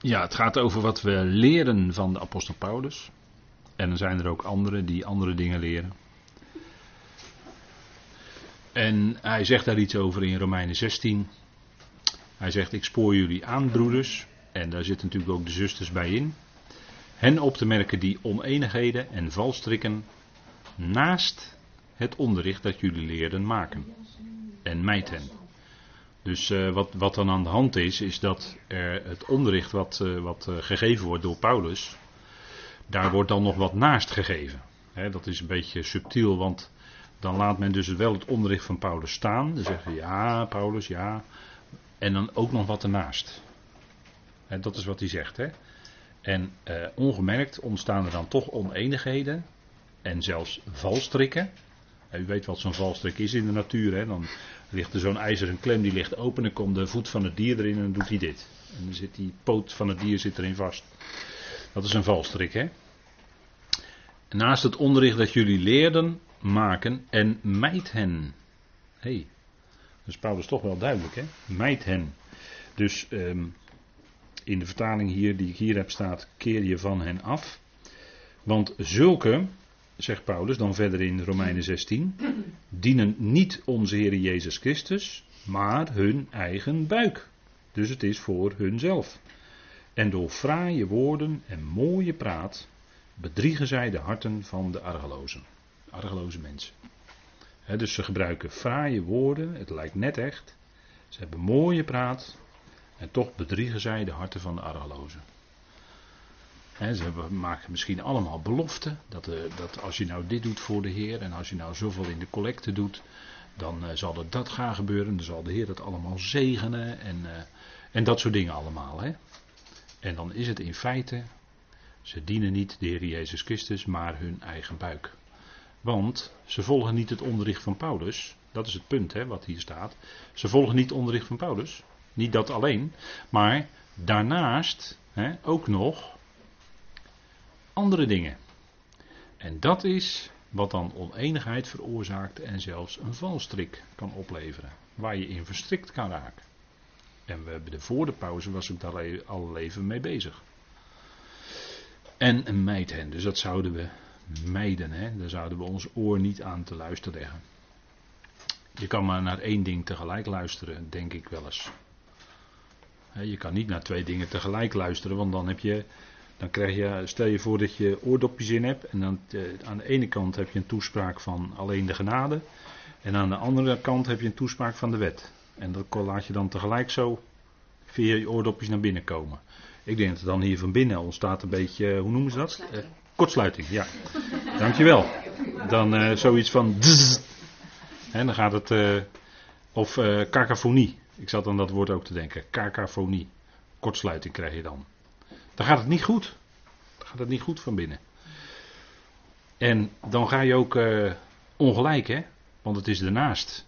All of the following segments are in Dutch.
Ja, het gaat over wat we leren van de apostel Paulus. En er zijn er ook anderen die andere dingen leren. En hij zegt daar iets over in Romeinen 16. Hij zegt: Ik spoor jullie aan, broeders. En daar zitten natuurlijk ook de zusters bij in. Hen op te merken die oneenigheden en valstrikken naast het onderricht dat jullie leerden maken. En mijt hen. Dus uh, wat, wat dan aan de hand is, is dat er het onderricht wat, uh, wat uh, gegeven wordt door Paulus, daar wordt dan nog wat naast gegeven. Dat is een beetje subtiel, want dan laat men dus wel het onderricht van Paulus staan. Dan zeggen ze ja, Paulus, ja. En dan ook nog wat ernaast. Dat is wat hij zegt. Hè? En ongemerkt ontstaan er dan toch oneenigheden en zelfs valstrikken. U weet wat zo'n valstrik is in de natuur. Hè? Dan ligt er zo'n ijzeren klem, die ligt open. Dan komt de voet van het dier erin en dan doet hij dit. En dan zit die poot van het dier zit erin vast. Dat is een valstrik, hè? Naast het onderricht dat jullie leerden maken en mijt hen. Hé, hey, dat is Paulus toch wel duidelijk, hè? Mijt hen. Dus um, in de vertaling hier die ik hier heb staat, keer je van hen af. Want zulke, zegt Paulus dan verder in Romeinen 16, dienen niet onze Heer Jezus Christus, maar hun eigen buik. Dus het is voor hunzelf. En door fraaie woorden en mooie praat bedriegen zij de harten van de argelozen. Argeloze mensen. dus ze gebruiken fraaie woorden, het lijkt net echt. Ze hebben mooie praat en toch bedriegen zij de harten van de argelozen ze maken misschien allemaal beloften. Dat, uh, dat, als je nou dit doet voor de Heer en als je nou zoveel in de collecte doet, dan uh, zal er dat gaan gebeuren. Dan zal de Heer dat allemaal zegenen en, uh, en dat soort dingen allemaal. Hè. En dan is het in feite, ze dienen niet de Heer Jezus Christus, maar hun eigen buik. Want ze volgen niet het onderricht van Paulus. Dat is het punt hè, wat hier staat. Ze volgen niet het onderricht van Paulus. Niet dat alleen. Maar daarnaast hè, ook nog andere dingen. En dat is wat dan oneenigheid veroorzaakt en zelfs een valstrik kan opleveren, waar je in verstrikt kan raken. En we hebben de voor de pauze was ik daar al even mee bezig. En een meid hen, dus dat zouden we mijden, hè? daar zouden we ons oor niet aan te luisteren leggen. Je kan maar naar één ding tegelijk luisteren, denk ik wel eens. Je kan niet naar twee dingen tegelijk luisteren, want dan heb je dan krijg je, stel je voor dat je oordopjes in hebt. En dan eh, aan de ene kant heb je een toespraak van alleen de genade. En aan de andere kant heb je een toespraak van de wet. En dat laat je dan tegelijk zo via je oordopjes naar binnen komen. Ik denk dat dan hier van binnen ontstaat een beetje, eh, hoe noemen ze dat? Kortsluiting, kortsluiting ja. Dankjewel. Dan zoiets van. En dan gaat het. Of uh. Ik zat aan dat woord ook te denken. Cacophonie. Kortsluiting krijg je dan. Dan gaat het niet goed. Dan gaat het niet goed van binnen. En dan ga je ook uh, ongelijk, hè? Want het is ernaast.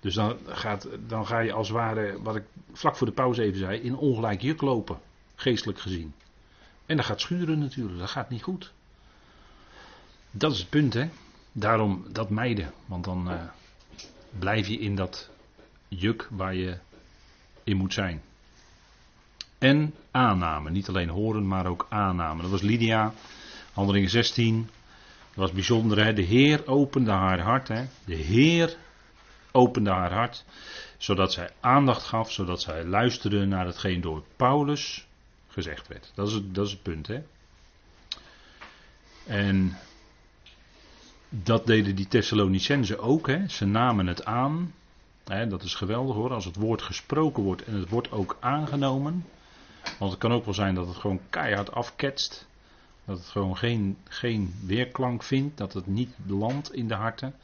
Dus dan, gaat, dan ga je als het ware, wat ik vlak voor de pauze even zei, in ongelijk juk lopen. Geestelijk gezien. En dat gaat schuren natuurlijk. Dat gaat niet goed. Dat is het punt, hè? Daarom dat mijden. Want dan uh, blijf je in dat juk waar je in moet zijn. En aanname. Niet alleen horen, maar ook aanname. Dat was Lydia, handelingen 16. Dat was bijzonder. Hè? De Heer opende haar hart. Hè? De Heer opende haar hart. Zodat zij aandacht gaf. Zodat zij luisterde naar hetgeen door Paulus gezegd werd. Dat is het, dat is punt. Hè? En dat deden die Thessalonicenzen ook. Hè? Ze namen het aan. Hè? Dat is geweldig hoor. Als het woord gesproken wordt en het wordt ook aangenomen. Want het kan ook wel zijn dat het gewoon keihard afketst. Dat het gewoon geen, geen weerklank vindt. Dat het niet landt in de harten.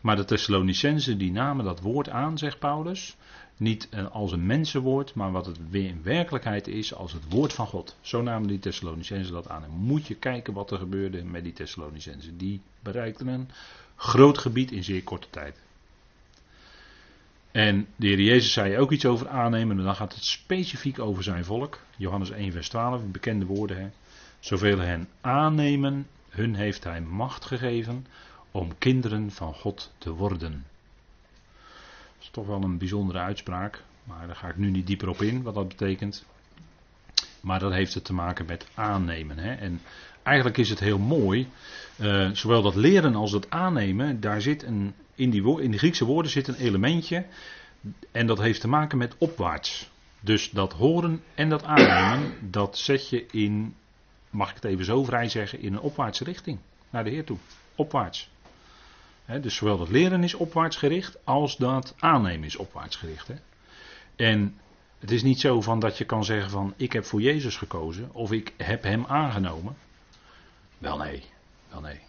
Maar de Thessalonicenzen die namen dat woord aan, zegt Paulus. Niet als een mensenwoord, maar wat het in werkelijkheid is als het woord van God. Zo namen die Thessalonicenzen dat aan. En moet je kijken wat er gebeurde met die Thessalonicenzen. Die bereikten een groot gebied in zeer korte tijd. En de Heer Jezus zei ook iets over aannemen, en dan gaat het specifiek over zijn volk. Johannes 1, vers 12, bekende woorden. Hè. Zoveel hen aannemen, hun heeft hij macht gegeven om kinderen van God te worden. toch wel een bijzondere uitspraak. Maar daar ga ik nu niet dieper op in, wat dat betekent. Maar dat heeft het te maken met aannemen. Hè? En eigenlijk is het heel mooi. Uh, zowel dat leren als dat aannemen. Daar zit een, in, die, in Griekse woorden zit een elementje. En dat heeft te maken met opwaarts. Dus dat horen en dat aannemen. Dat zet je in. Mag ik het even zo vrij zeggen? In een opwaartse richting. Naar de Heer toe. Opwaarts. dus zowel dat leren is opwaarts gericht. Als dat aannemen is opwaarts gericht. En het is niet zo van dat je kan zeggen van ik heb voor Jezus gekozen of ik heb hem aangenomen. Wel nee, wel nee.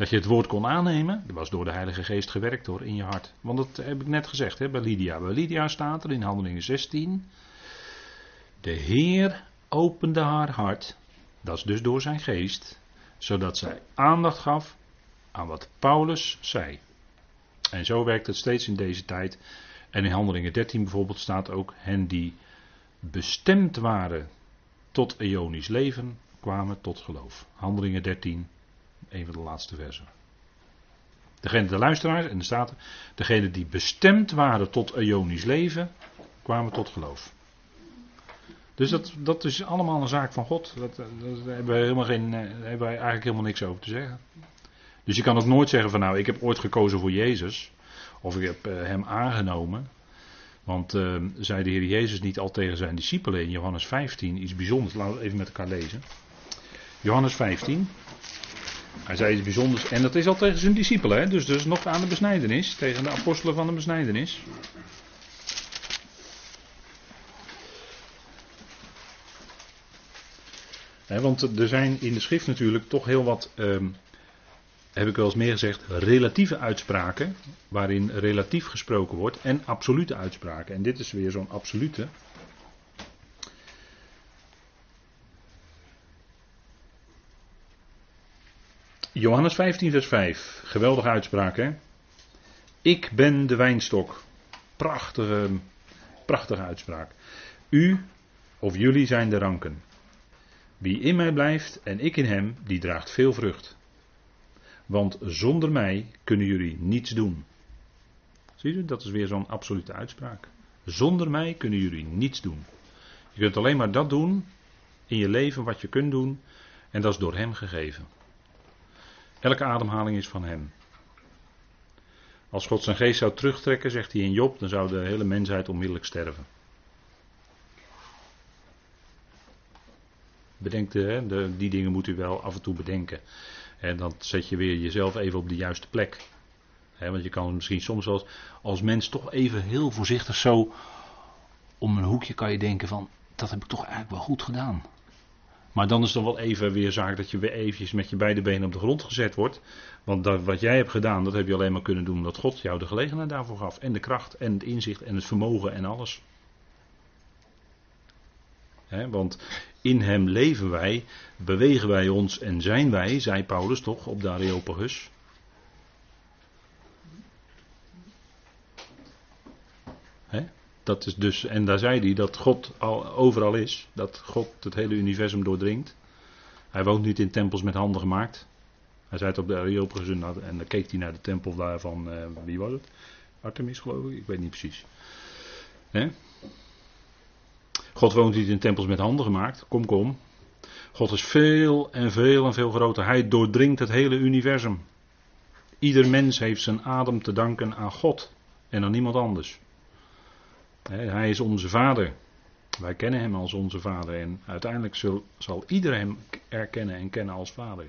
Dat je het woord kon aannemen, dat was door de Heilige Geest gewerkt hoor, in je hart. Want dat heb ik net gezegd hè, bij Lydia. Bij Lydia staat er in Handelingen 16. De Heer opende haar hart, dat is dus door zijn geest, zodat zij aandacht gaf aan wat Paulus zei. En zo werkt het steeds in deze tijd. En in Handelingen 13 bijvoorbeeld staat ook hen die bestemd waren tot eonisch leven, kwamen tot geloof. Handelingen 13, een van de laatste versen. Degene, de luisteraars, en de staat, degene die bestemd waren tot eonisch leven, kwamen tot geloof. Dus dat, dat is allemaal een zaak van God. Dat, daar hebben wij, helemaal geen, daar hebben wij eigenlijk helemaal niks over te zeggen. Dus je kan ook nooit zeggen van nou, ik heb ooit gekozen voor Jezus. Of ik heb uh, hem aangenomen. Want uh, zei de Heer Jezus niet al tegen zijn discipelen in Johannes 15 iets bijzonders. Laten we even met elkaar lezen. Johannes 15. Hij zei iets bijzonders. En dat is al tegen zijn discipelen. Dus, dus nog aan de besnijdenis. Tegen de apostelen van de besnijdenis. want er zijn in de schrift natuurlijk toch heel wat um, heb ik wel eens meer gezegd, relatieve uitspraken, waarin relatief gesproken wordt, en absolute uitspraken. En dit is weer zo'n absolute. Johannes 15, vers 5. Geweldige uitspraak, hè? Ik ben de wijnstok. Prachtige, prachtige uitspraak. U of jullie zijn de ranken. Wie in mij blijft en ik in hem, die draagt veel vrucht. Want zonder mij kunnen jullie niets doen. Zie je, dat is weer zo'n absolute uitspraak. Zonder mij kunnen jullie niets doen. Je kunt alleen maar dat doen in je leven wat je kunt doen. En dat is door Hem gegeven. Elke ademhaling is van Hem. Als God zijn geest zou terugtrekken, zegt hij in Job, dan zou de hele mensheid onmiddellijk sterven. Bedenk de, die dingen moet u wel af en toe bedenken. En dan zet je weer jezelf even op de juiste plek. want je kan misschien soms als, als mens toch even heel voorzichtig zo om een hoekje kan je denken van dat heb ik toch eigenlijk wel goed gedaan. Maar dan is het wel even weer zaak dat je weer eventjes met je beide benen op de grond gezet wordt. Want dat, wat jij hebt gedaan, dat heb je alleen maar kunnen doen omdat God jou de gelegenheid daarvoor gaf. En de kracht en het inzicht en het vermogen en alles. want in hem leven wij, bewegen wij ons en zijn wij, zei Paulus toch op de Areopagus. Dat is dus, en daar zei hij dat God al, overal is, dat God het hele universum doordringt. Hij woont niet in tempels met handen gemaakt. Hij zei het op de Areopagus en dan keek hij naar de tempel daarvan, uh, wie was het? Artemis geloof ik, ik weet niet precies. Hè? God woont niet in tempels met handen gemaakt. Kom, kom. God is veel en veel en veel groter. Hij doordringt het hele universum. Ieder mens heeft zijn adem te danken aan God en aan niemand anders. Hij is onze vader. Wij kennen hem als onze vader en uiteindelijk zal, zal iedereen hem erkennen en kennen als vader.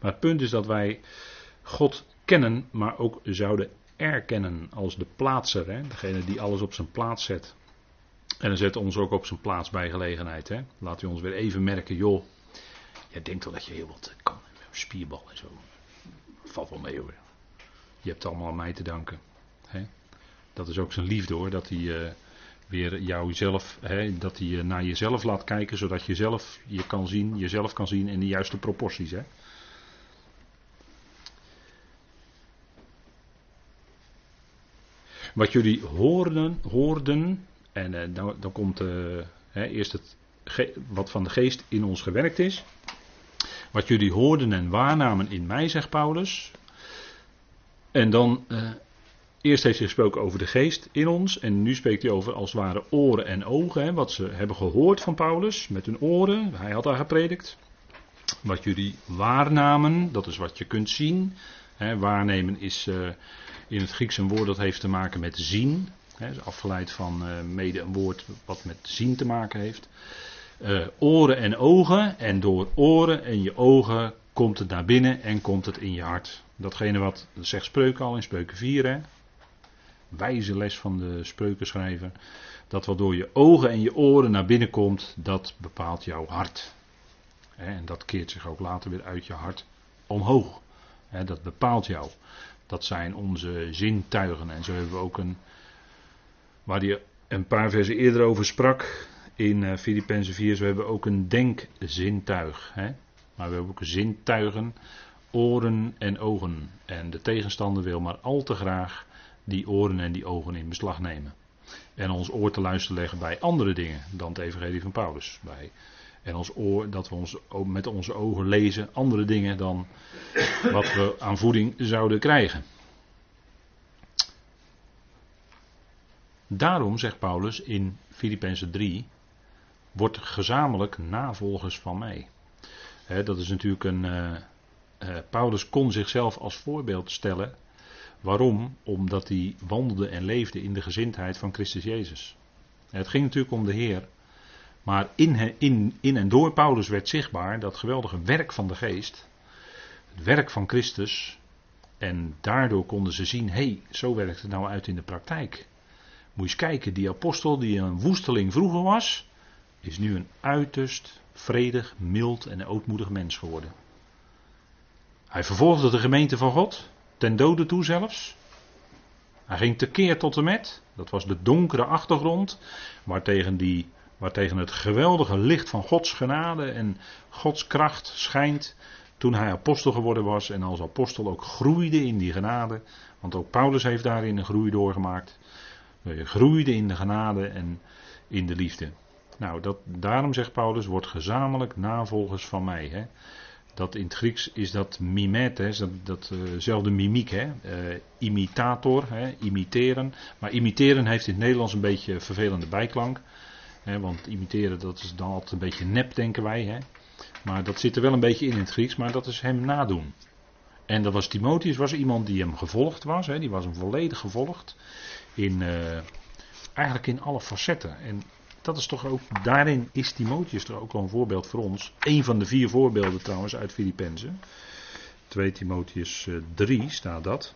Maar het punt is dat wij God kennen, maar ook zouden erkennen als de plaatser, hè? degene die alles op zijn plaats zet. En dan zet ons ook op zijn plaats bij gelegenheid. Hè? Laat u ons weer even merken, joh. Jij denkt wel dat je heel wat kan. Spierbal en zo. Valt wel mee hoor. Je hebt allemaal aan mij te danken. Hè? Dat is ook zijn liefde hoor. Dat hij uh, weer jouzelf, dat hij naar jezelf laat kijken. Zodat je zelf je kan zien, jezelf kan zien in de juiste proporties. Hè? Wat jullie hoorden, hoorden en uh, dan, dan, komt uh, hè, eerst het wat van de geest in ons gewerkt is. Wat jullie hoorden en waarnamen in mij, zegt Paulus. En dan uh, Eerst heeft hij gesproken over de geest in ons. En nu spreekt hij over als het ware oren en ogen. Hè, wat ze hebben gehoord van Paulus met hun oren. Hij had daar gepredikt. Wat jullie waarnamen, dat is wat je kunt zien. Hè, waarnemen is uh, in het Grieks een woord dat heeft te maken met zien. Hè, is afgeleid van uh, mede een woord wat met zien te maken heeft. Uh, oren en ogen. En door oren en je ogen komt het naar binnen en komt het in je hart. Datgene wat zegt Spreuken al in Spreuken 4. Hè? Wijze les van de spreukenschrijver. Dat wat door je ogen en je oren naar binnen komt, dat bepaalt jouw hart. En dat keert zich ook later weer uit je hart omhoog. Dat bepaalt jou. Dat zijn onze zintuigen. En zo hebben we ook een. Waar hij een paar versen eerder over sprak. In Filippenzen 4. Zo hebben we ook een denkzintuig. Maar we hebben ook zintuigen. Oren en ogen. En de tegenstander wil maar al te graag die oren en die ogen in beslag nemen. En ons oor te luisteren leggen bij andere dingen dan het evangelie van Paulus. Bij, en ons oor, dat we ons, met onze ogen lezen andere dingen dan wat we aan voeding zouden krijgen. Daarom, zegt Paulus in Filippenzen 3, wordt gezamenlijk navolgers van mij. dat is natuurlijk een. Uh, uh, Paulus kon zichzelf als voorbeeld stellen Waarom? Omdat hij wandelde en leefde in de gezindheid van Christus Jezus. Het ging natuurlijk om de Heer. Maar in, in, in en door Paulus werd zichtbaar dat geweldige werk van de geest. Het werk van Christus. En daardoor konden ze zien, hé, hey, zo werkt het nou uit in de praktijk. Moet je eens kijken, die apostel die een woesteling vroeger was, is nu een uiterst vredig, mild en ootmoedig mens geworden. Hij vervolgde de gemeente van God. Ten dode toe zelfs. Hij ging tekeer tot en met. Dat was de donkere achtergrond. Waartegen, die, waartegen het geweldige licht van Gods genade en Gods kracht schijnt. Toen hij apostel geworden was. En als apostel ook groeide in die genade. Want ook Paulus heeft daarin een groei doorgemaakt. Hij groeide in de genade en in de liefde. Nou, dat, daarom zegt Paulus, wordt gezamenlijk navolgers van mij. Hè? Dat in het Grieks is dat mimet, hè, dat, datzelfde uh mimiek, hè, uh, imitator, hè, imiteren. Maar imiteren heeft in het Nederlands een beetje vervelende bijklank. Hè, want imiteren dat is dan altijd een beetje nep, denken wij. Hè. Maar dat zit er wel een beetje in in het Grieks, maar dat is hem nadoen. En dat was Timotheus, was iemand die hem gevolgd was, hè, die was hem volledig gevolgd. In, uh, eigenlijk in alle facetten. En dat is toch ook, daarin is Timotheus toch ook wel een voorbeeld voor ons. Een van de vier voorbeelden trouwens uit Filippenzen. 2 Timotheus 3 eh, staat dat.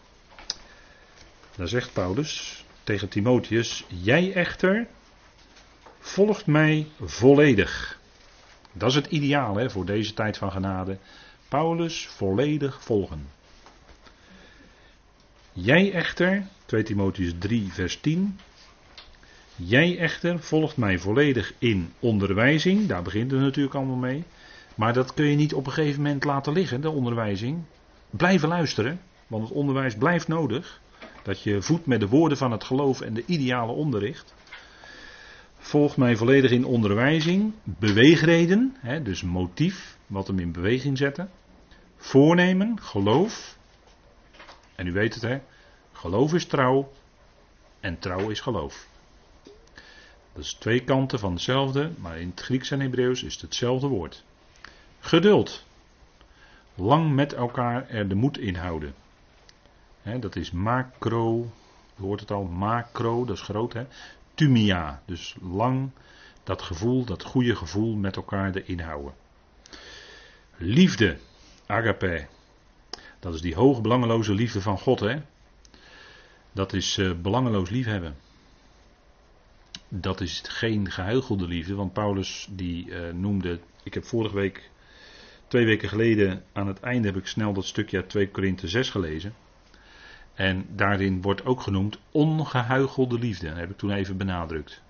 Daar zegt Paulus tegen Timotheus: Jij echter volgt mij volledig. Dat is het ideaal hè, voor deze tijd van genade. Paulus volledig volgen. Jij echter, 2 Timotheus 3, vers 10. Jij echter volgt mij volledig in onderwijzing. Daar begint het natuurlijk allemaal mee. Maar dat kun je niet op een gegeven moment laten liggen, de onderwijzing. Blijven luisteren, want het onderwijs blijft nodig. Dat je voedt met de woorden van het geloof en de ideale onderricht. Volg mij volledig in onderwijzing. Beweegreden, hè, dus motief, wat hem in beweging zetten. Voornemen, geloof. En u weet het hè, geloof is trouw en trouw is geloof. Dat is twee kanten van hetzelfde, maar in het Grieks en Hebreeuws is het hetzelfde woord. Geduld. Lang met elkaar er de moed in houden. dat is macro, je hoort het al, macro, dat is groot hè. Tumia, dus lang dat gevoel, dat goede gevoel met elkaar erin houden. Liefde, agape. Dat is die hoge belangeloze liefde van God hè. Dat is uh, belangeloos liefhebben dat is geen gehuichelde liefde, want Paulus die uh, noemde, ik heb vorige week, twee weken geleden, aan het einde heb ik snel dat stukje uit 2 Korinthe 6 gelezen. En daarin wordt ook genoemd ongehuichelde liefde, dat heb ik toen even benadrukt.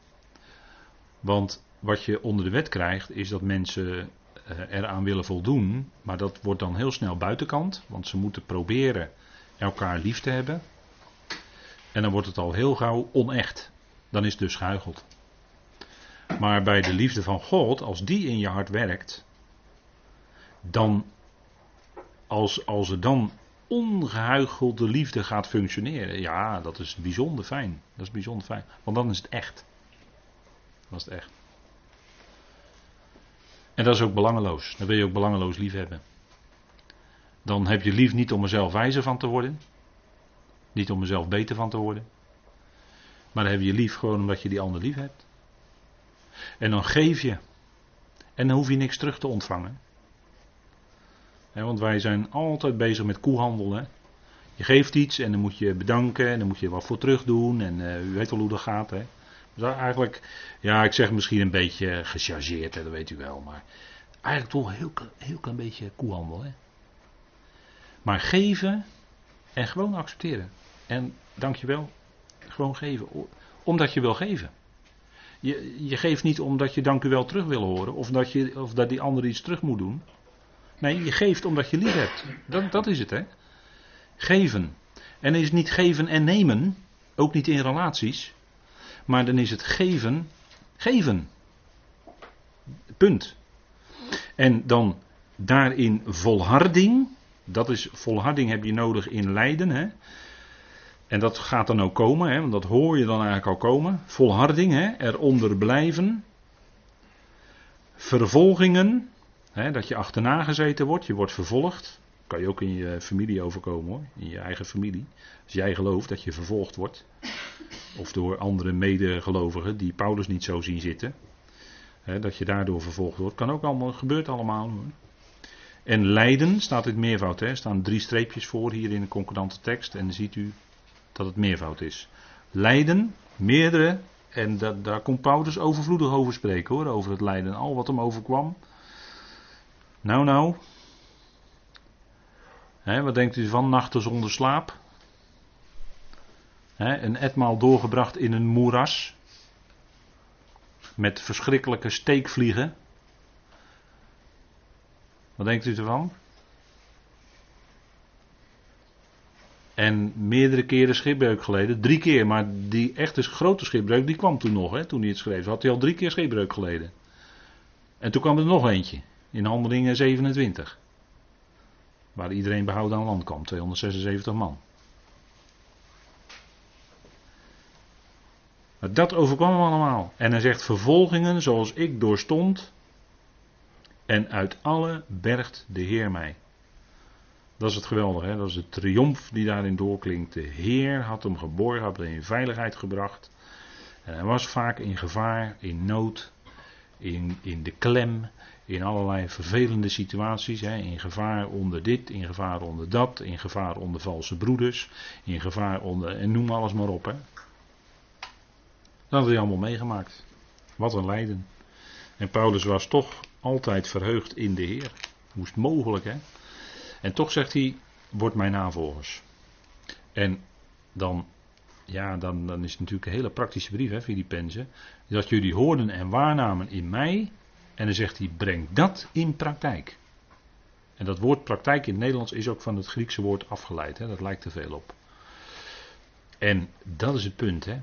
Want wat je onder de wet krijgt, is dat mensen uh, eraan willen voldoen, maar dat wordt dan heel snel buitenkant, want ze moeten proberen elkaar lief te hebben. En dan wordt het al heel gauw onecht dan is het dus gehuicheld. Maar bij de liefde van God, als die in je hart werkt, dan, als, als er dan ongehuichelde liefde gaat functioneren. Ja, dat is bijzonder fijn. Dat is bijzonder fijn. Want dan is het echt. Dat is het echt. En dat is ook belangeloos. Dan wil je ook belangeloos lief hebben. Dan heb je lief niet om er zelf wijzer van te worden. Niet om er zelf beter van te worden. Maar dan heb je lief gewoon omdat je die ander lief hebt. En dan geef je. En dan hoef je niks terug te ontvangen. want wij zijn altijd bezig met koehandel. Je geeft iets en dan moet je bedanken en dan moet je wat voor terug doen. En uh, u weet wel hoe dat gaat. Hè? Dus eigenlijk, ja, ik zeg misschien een beetje gechargeerd, hè, dat weet u wel. Maar eigenlijk toch een heel, heel klein beetje koehandel. Hè? Maar geven en gewoon accepteren. En dankjewel, gewoon geven. Omdat je wil geven. Je, je geeft niet omdat je dank u wel terug wil horen. Of dat, je, of dat die ander iets terug moet doen. Nee, je geeft omdat je lief hebt. Dat, dat is het, hè. Geven. En is niet geven en nemen. Ook niet in relaties. Maar dan is het geven. Geven. Punt. En dan daarin volharding. Dat is volharding heb je nodig in lijden. Hè? En dat gaat dan ook komen, hè, want dat hoor je dan eigenlijk al komen. Volharding, hè, eronder blijven. Vervolgingen, hè, dat je achterna gezeten wordt, je wordt vervolgd. Kan je ook in je familie overkomen hoor, in je eigen familie. Als jij gelooft dat je vervolgd wordt. Of door andere medegelovigen die Paulus niet zo zien zitten. Hè, dat je daardoor vervolgd wordt. Kan ook allemaal, gebeurt allemaal hoor. En lijden staat in meervoud. Er staan drie streepjes voor hier in de concordante tekst. En dan ziet u dat het meervoud is. Lijden, meerdere, en daar komt Paulus overvloedig over spreken hoor, over het lijden, al wat hem overkwam. Nou, nou. wat denkt u van nachten zonder slaap? een etmaal doorgebracht in een moeras. Met verschrikkelijke steekvliegen. Wat denkt u ervan? En meerdere keren schipbreuk geleden. Drie keer, maar die echte grote schipbreuk die kwam toen nog. Hè, toen hij het schreef had hij al drie keer schipbreuk geleden. En toen kwam er nog eentje. In handelingen 27. Waar iedereen behouden aan land kwam. 276 man. Dat overkwam hem allemaal. En hij zegt vervolgingen zoals ik doorstond. En uit alle bergt de Heer mij. Dat is het geweldige, hè? dat is de triomf die daarin doorklinkt. De Heer had hem geborgen, had hem in veiligheid gebracht. En hij was vaak in gevaar, in nood, in, in de klem, in allerlei vervelende situaties. Hè? In gevaar onder dit, in gevaar onder dat, in gevaar onder valse broeders, in gevaar onder. en noem alles maar op. Hè? Dat had hij allemaal meegemaakt. Wat een lijden. En Paulus was toch altijd verheugd in de Heer. Moest mogelijk, hè? En toch zegt hij, word mijn navolgers. En dan, ja, dan, dan is het natuurlijk een hele praktische brief, hè, Filippenzen. Dat jullie hoorden en waarnamen in mij. En dan zegt hij, breng dat in praktijk. En dat woord praktijk in het Nederlands is ook van het Griekse woord afgeleid. Hè, dat lijkt er veel op. En dat is het punt. Hè.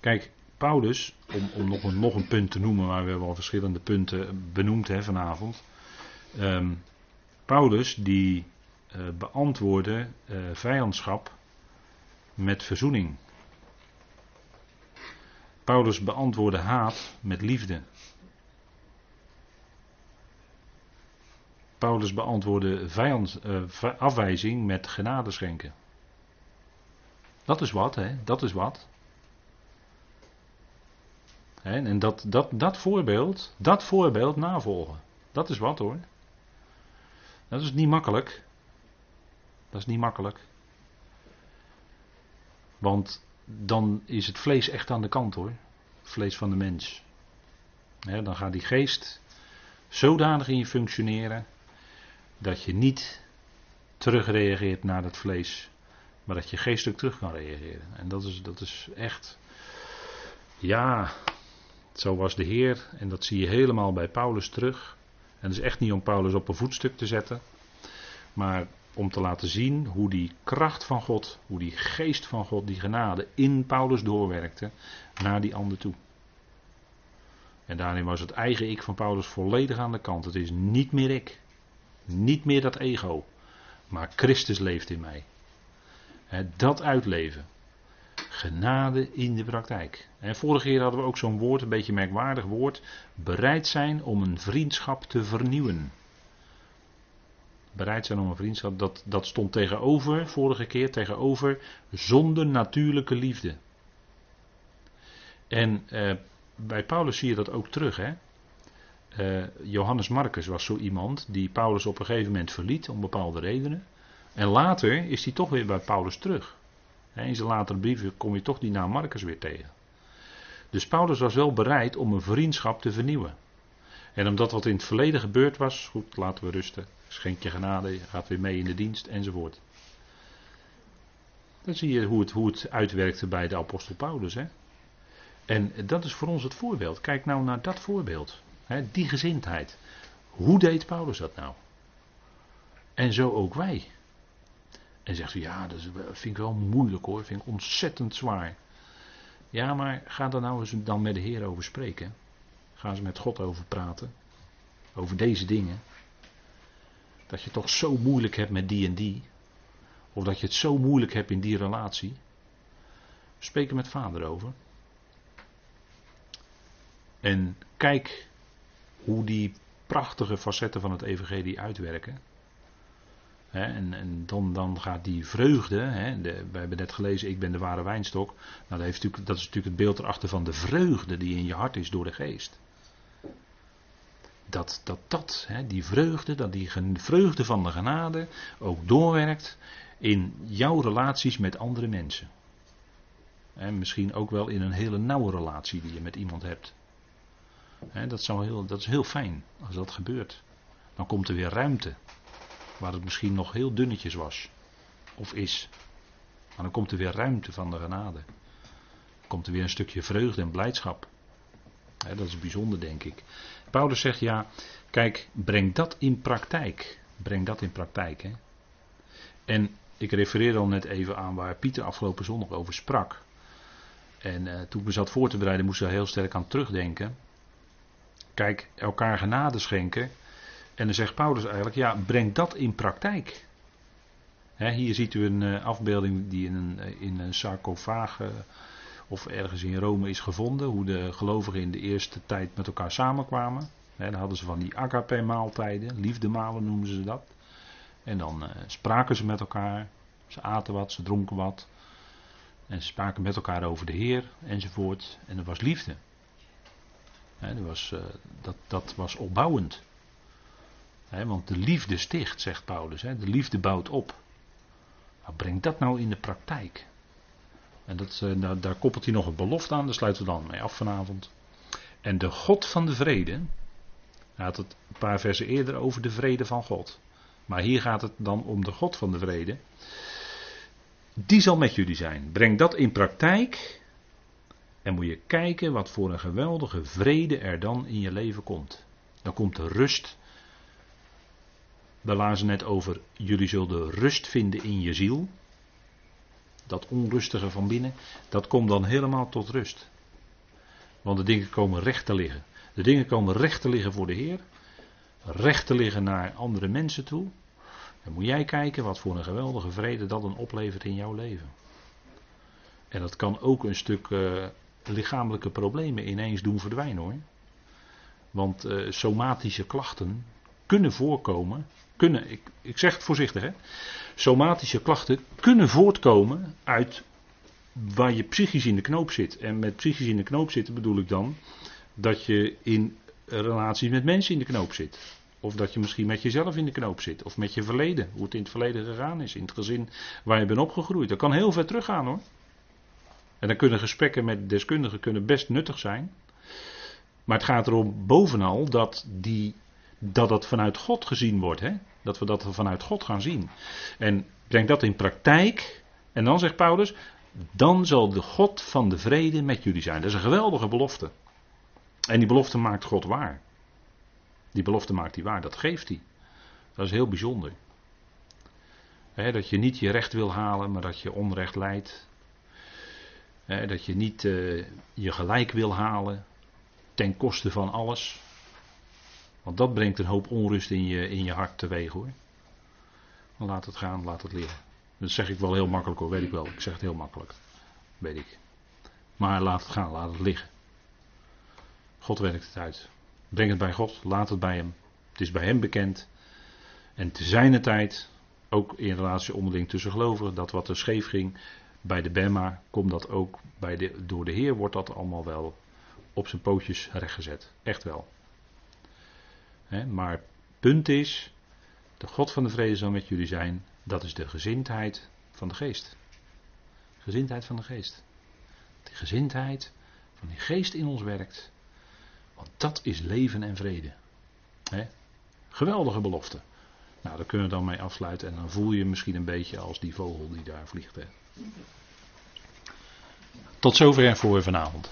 Kijk, Paulus, om, om nog, een, nog een punt te noemen, maar we hebben al verschillende punten benoemd hè, vanavond. Um, Paulus die uh, beantwoordde uh, vijandschap met verzoening. Paulus beantwoordde haat met liefde. Paulus beantwoordde vijand, uh, afwijzing met genade schenken. Dat is wat, hè? Dat is wat. En dat, dat, dat voorbeeld, dat voorbeeld navolgen. Dat is wat hoor. Dat is niet makkelijk. Dat is niet makkelijk. Want dan is het vlees echt aan de kant hoor. Het vlees van de mens. dan gaat die geest zodanig in je functioneren dat je niet terugreageert naar het vlees, maar dat je geestelijk terug kan reageren. En dat is, dat is echt, ja, zo was de Heer en dat zie je helemaal bij Paulus terug. En dat is echt niet om Paulus op een voetstuk te zetten, maar om te laten zien hoe die kracht van God, hoe die geest van God, die genade in Paulus doorwerkte naar die ander toe. En daarin was het eigen ik van Paulus volledig aan de kant. Het is niet meer ik. Niet meer dat ego. maar Christus leeft in mij. dat uitleven. Genade in de praktijk. En vorige keer hadden we ook zo'n woord, een beetje merkwaardig woord. Bereid zijn om een vriendschap te vernieuwen. Bereid zijn om een vriendschap, dat, dat stond tegenover, vorige keer tegenover, zonder natuurlijke liefde. En eh, bij Paulus zie je dat ook terug. Hè? Eh, Johannes Marcus was zo iemand die Paulus op een gegeven moment verliet om bepaalde redenen. En later is hij toch weer bij Paulus terug. In zijn latere brieven kom je toch die naam Marcus weer tegen. Dus Paulus was wel bereid om een vriendschap te vernieuwen. En omdat wat in het verleden gebeurd was, goed, laten we rusten. Schenk je genade, gaat weer mee in de dienst enzovoort. Dan zie je hoe het, hoe het uitwerkte bij de apostel Paulus. Hè? En dat is voor ons het voorbeeld. Kijk nou naar dat voorbeeld. Hè? Die gezindheid. Hoe deed Paulus dat nou? En zo ook wij. En zegt u, ja, dat vind ik wel moeilijk hoor, vind ik ontzettend zwaar. Ja, maar ga er nou eens dan met de Heer over spreken. Ga eens met God over praten. Over deze dingen. Dat je toch zo moeilijk hebt met die en die. Of dat je het zo moeilijk hebt in die relatie. Spreek er met vader over. En kijk hoe die prachtige facetten van het evangelie uitwerken en, dan, dan, gaat die vreugde, de, we hebben net gelezen, ik ben de ware wijnstok. Nou, dat, heeft natuurlijk, dat is natuurlijk het beeld erachter van de vreugde die in je hart is door de geest. Dat dat, dat die vreugde, dat die vreugde van de genade ook doorwerkt in jouw relaties met andere mensen. En misschien ook wel in een hele nauwe relatie die je met iemand hebt. dat, zou heel, dat is heel fijn als dat gebeurt. Dan komt er weer ruimte waar het misschien nog heel dunnetjes was. Of is. Maar dan komt er weer ruimte van de genade. Komt er weer een stukje vreugde en blijdschap. dat is bijzonder, denk ik. Paulus zegt ja, kijk, breng dat in praktijk. Breng dat in praktijk. Hè. En ik refereer al net even aan waar Pieter afgelopen zondag over sprak. En uh, toen ik me zat voor te bereiden, moest ik heel sterk aan terugdenken. Kijk, elkaar genade schenken en dan zegt Paulus eigenlijk, ja, breng dat in praktijk. hier ziet u een uh, afbeelding die in een, uh, in een of ergens in Rome is gevonden. Hoe de gelovigen in de eerste tijd met elkaar samenkwamen. He, dan hadden ze van die agape-maaltijden, liefdemalen noemden ze dat. En dan spraken ze met elkaar. Ze aten wat, ze dronken wat. En ze spraken met elkaar over de Heer enzovoort. En er was liefde. was, dat, dat was opbouwend want de liefde sticht, zegt Paulus. de liefde bouwt op. Breng dat nou in de praktijk. En dat, eh, daar, daar, koppelt hij nog een belofte aan, daar sluiten we dan mee af vanavond. En de God van de vrede. Hij had het een paar versen eerder over de vrede van God. Maar hier gaat het dan om de God van de vrede. Die zal met jullie zijn. Breng dat in praktijk. En moet je kijken wat voor een geweldige vrede er dan in je leven komt. Dan komt de rust we lazen net over, jullie zullen rust vinden in je ziel. Dat onrustige van binnen, dat komt dan helemaal tot rust. Want de dingen komen recht te liggen. De dingen komen recht te liggen voor de Heer. Recht te liggen naar andere mensen toe. Dan moet jij kijken wat voor een geweldige vrede dat dan oplevert in jouw leven. En dat kan ook een stuk uh, lichamelijke problemen ineens doen verdwijnen hoor. Want uh, somatische klachten kunnen voorkomen kunnen, ik, ik zeg het voorzichtig, hè, somatische klachten kunnen voortkomen uit waar je psychisch in de knoop zit. En met psychisch in de knoop zitten bedoel ik dan dat je in relaties met mensen in de knoop zit. Of dat je misschien met jezelf in de knoop zit. Of met je verleden. Hoe het in het verleden gegaan is. In het gezin waar je bent opgegroeid. Dat kan heel ver teruggaan hoor. En dan kunnen gesprekken met deskundigen kunnen best nuttig zijn. Maar het gaat erom bovenal dat die dat dat vanuit God gezien wordt. Hè? Dat we dat vanuit God gaan zien. En breng dat in praktijk. En dan zegt Paulus, dan zal de God van de vrede met jullie zijn. Dat is een geweldige belofte. En die belofte maakt God waar. Die belofte maakt hij waar, dat geeft hij. Dat is heel bijzonder. dat je niet je recht wil halen, maar dat je onrecht leidt. dat je niet uh, je gelijk wil halen ten koste van alles. Want dat brengt een hoop onrust in je, in je hart teweeg hoor. laat het gaan, laat het liggen. Dat zeg ik wel heel makkelijk hoor, weet ik wel. Ik zeg het heel makkelijk. Weet ik. Maar laat het gaan, laat het liggen. God werkt het uit. Breng het bij God, laat het bij Hem. Het is bij Hem bekend. En te zijner tijd, ook in relatie onderling tussen gelovigen, dat wat er scheef ging bij de Bema, komt dat ook bij de, door de Heer, wordt dat allemaal wel op zijn pootjes rechtgezet. Echt wel. Maar punt is, de God van de vrede zal met jullie zijn. Dat is de gezindheid van de geest. Gezindheid van de geest. Die gezindheid van die geest in ons werkt. Want dat is leven en vrede. Geweldige belofte. Nou, daar kunnen we dan mee afsluiten. En dan voel je misschien een beetje als die vogel die daar vliegt. Hè. Tot zover voor vanavond.